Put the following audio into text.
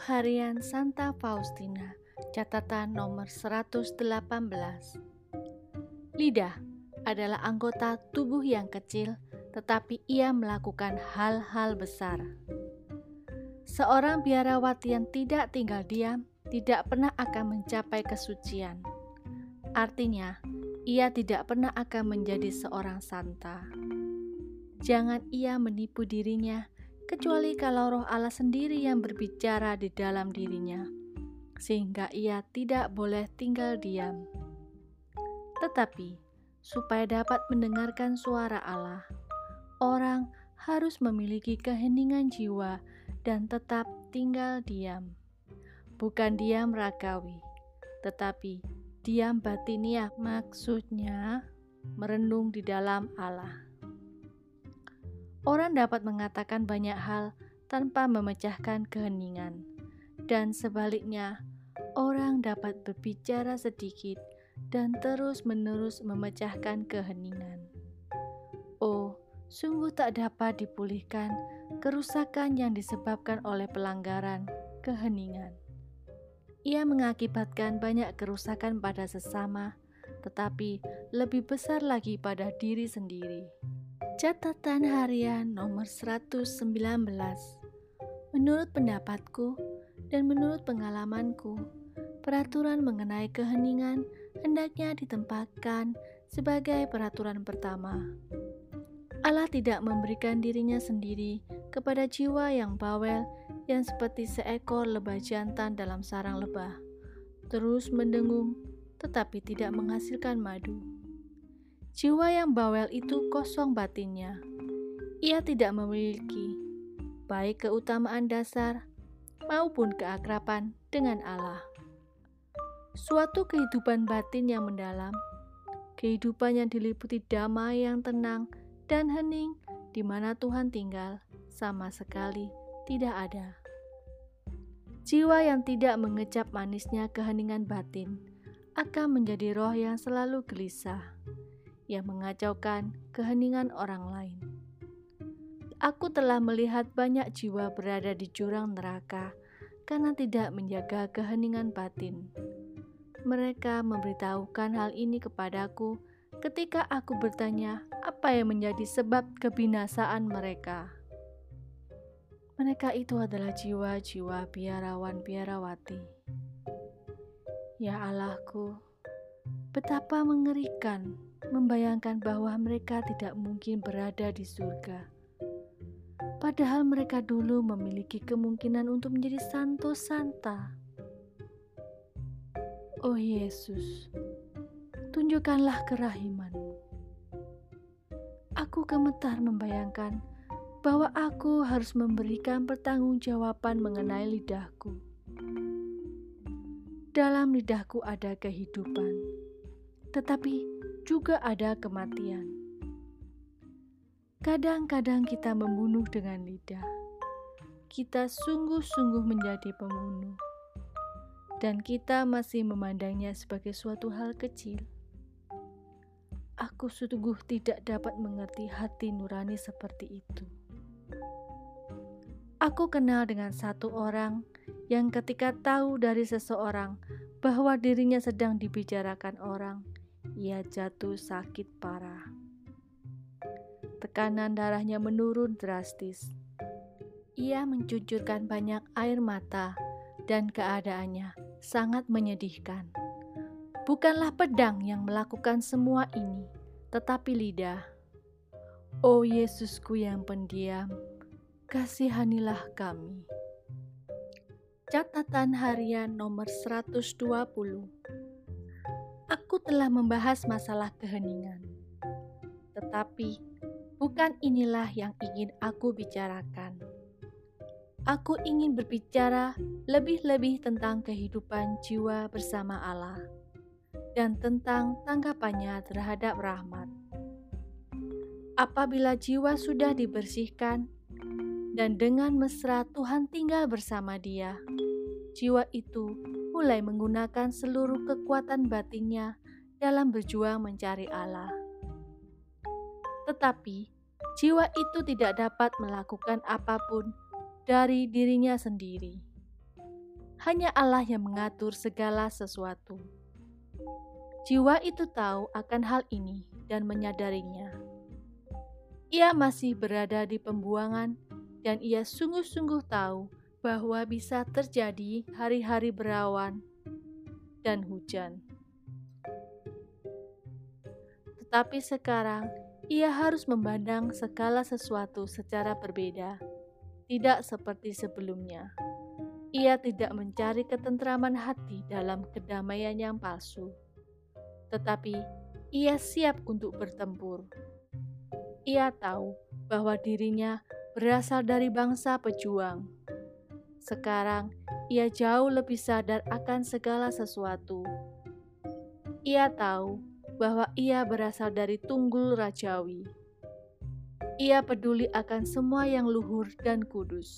Harian Santa Faustina, catatan nomor 118. Lidah adalah anggota tubuh yang kecil, tetapi ia melakukan hal-hal besar. Seorang biarawati yang tidak tinggal diam tidak pernah akan mencapai kesucian. Artinya, ia tidak pernah akan menjadi seorang santa. Jangan ia menipu dirinya kecuali kalau roh Allah sendiri yang berbicara di dalam dirinya, sehingga ia tidak boleh tinggal diam. Tetapi, supaya dapat mendengarkan suara Allah, orang harus memiliki keheningan jiwa dan tetap tinggal diam. Bukan diam ragawi, tetapi diam batiniah maksudnya merenung di dalam Allah. Orang dapat mengatakan banyak hal tanpa memecahkan keheningan, dan sebaliknya, orang dapat berbicara sedikit dan terus-menerus memecahkan keheningan. Oh, sungguh tak dapat dipulihkan kerusakan yang disebabkan oleh pelanggaran keheningan. Ia mengakibatkan banyak kerusakan pada sesama, tetapi lebih besar lagi pada diri sendiri. Catatan harian nomor 119 Menurut pendapatku dan menurut pengalamanku, peraturan mengenai keheningan hendaknya ditempatkan sebagai peraturan pertama. Allah tidak memberikan dirinya sendiri kepada jiwa yang bawel yang seperti seekor lebah jantan dalam sarang lebah, terus mendengung tetapi tidak menghasilkan madu. Jiwa yang bawel itu kosong batinnya. Ia tidak memiliki baik keutamaan dasar maupun keakraban dengan Allah. Suatu kehidupan batin yang mendalam, kehidupan yang diliputi damai yang tenang dan hening di mana Tuhan tinggal, sama sekali tidak ada. Jiwa yang tidak mengecap manisnya keheningan batin akan menjadi roh yang selalu gelisah yang mengacaukan keheningan orang lain. Aku telah melihat banyak jiwa berada di jurang neraka karena tidak menjaga keheningan batin. Mereka memberitahukan hal ini kepadaku ketika aku bertanya apa yang menjadi sebab kebinasaan mereka. Mereka itu adalah jiwa-jiwa biarawan-biarawati. Ya Allahku, betapa mengerikan membayangkan bahwa mereka tidak mungkin berada di surga. Padahal mereka dulu memiliki kemungkinan untuk menjadi santo santa. Oh Yesus, tunjukkanlah kerahimanmu. Aku gemetar membayangkan bahwa aku harus memberikan pertanggungjawaban mengenai lidahku. Dalam lidahku ada kehidupan, tetapi juga ada kematian. Kadang-kadang kita membunuh dengan lidah. Kita sungguh-sungguh menjadi pembunuh, dan kita masih memandangnya sebagai suatu hal kecil. Aku sungguh tidak dapat mengerti hati nurani seperti itu. Aku kenal dengan satu orang yang ketika tahu dari seseorang bahwa dirinya sedang dibicarakan orang, ia jatuh sakit parah. Tekanan darahnya menurun drastis. Ia mencucurkan banyak air mata dan keadaannya sangat menyedihkan. Bukanlah pedang yang melakukan semua ini, tetapi lidah. Oh Yesusku yang pendiam, kasihanilah kami. Catatan harian nomor 120 aku telah membahas masalah keheningan. Tetapi bukan inilah yang ingin aku bicarakan. Aku ingin berbicara lebih-lebih tentang kehidupan jiwa bersama Allah dan tentang tanggapannya terhadap rahmat. Apabila jiwa sudah dibersihkan dan dengan mesra Tuhan tinggal bersama dia, jiwa itu mulai menggunakan seluruh kekuatan batinnya dalam berjuang mencari Allah. Tetapi jiwa itu tidak dapat melakukan apa pun dari dirinya sendiri. hanya Allah yang mengatur segala sesuatu. Jiwa itu tahu akan hal ini dan menyadarinya. Ia masih berada di pembuangan, dan ia sungguh-sungguh tahu bahwa bisa terjadi hari-hari berawan dan hujan. Tetapi sekarang ia harus memandang segala sesuatu secara berbeda, tidak seperti sebelumnya. Ia tidak mencari ketentraman hati dalam kedamaian yang palsu, tetapi ia siap untuk bertempur. Ia tahu bahwa dirinya berasal dari bangsa pejuang. Sekarang ia jauh lebih sadar akan segala sesuatu. Ia tahu bahwa ia berasal dari tunggul rajawi. Ia peduli akan semua yang luhur dan kudus.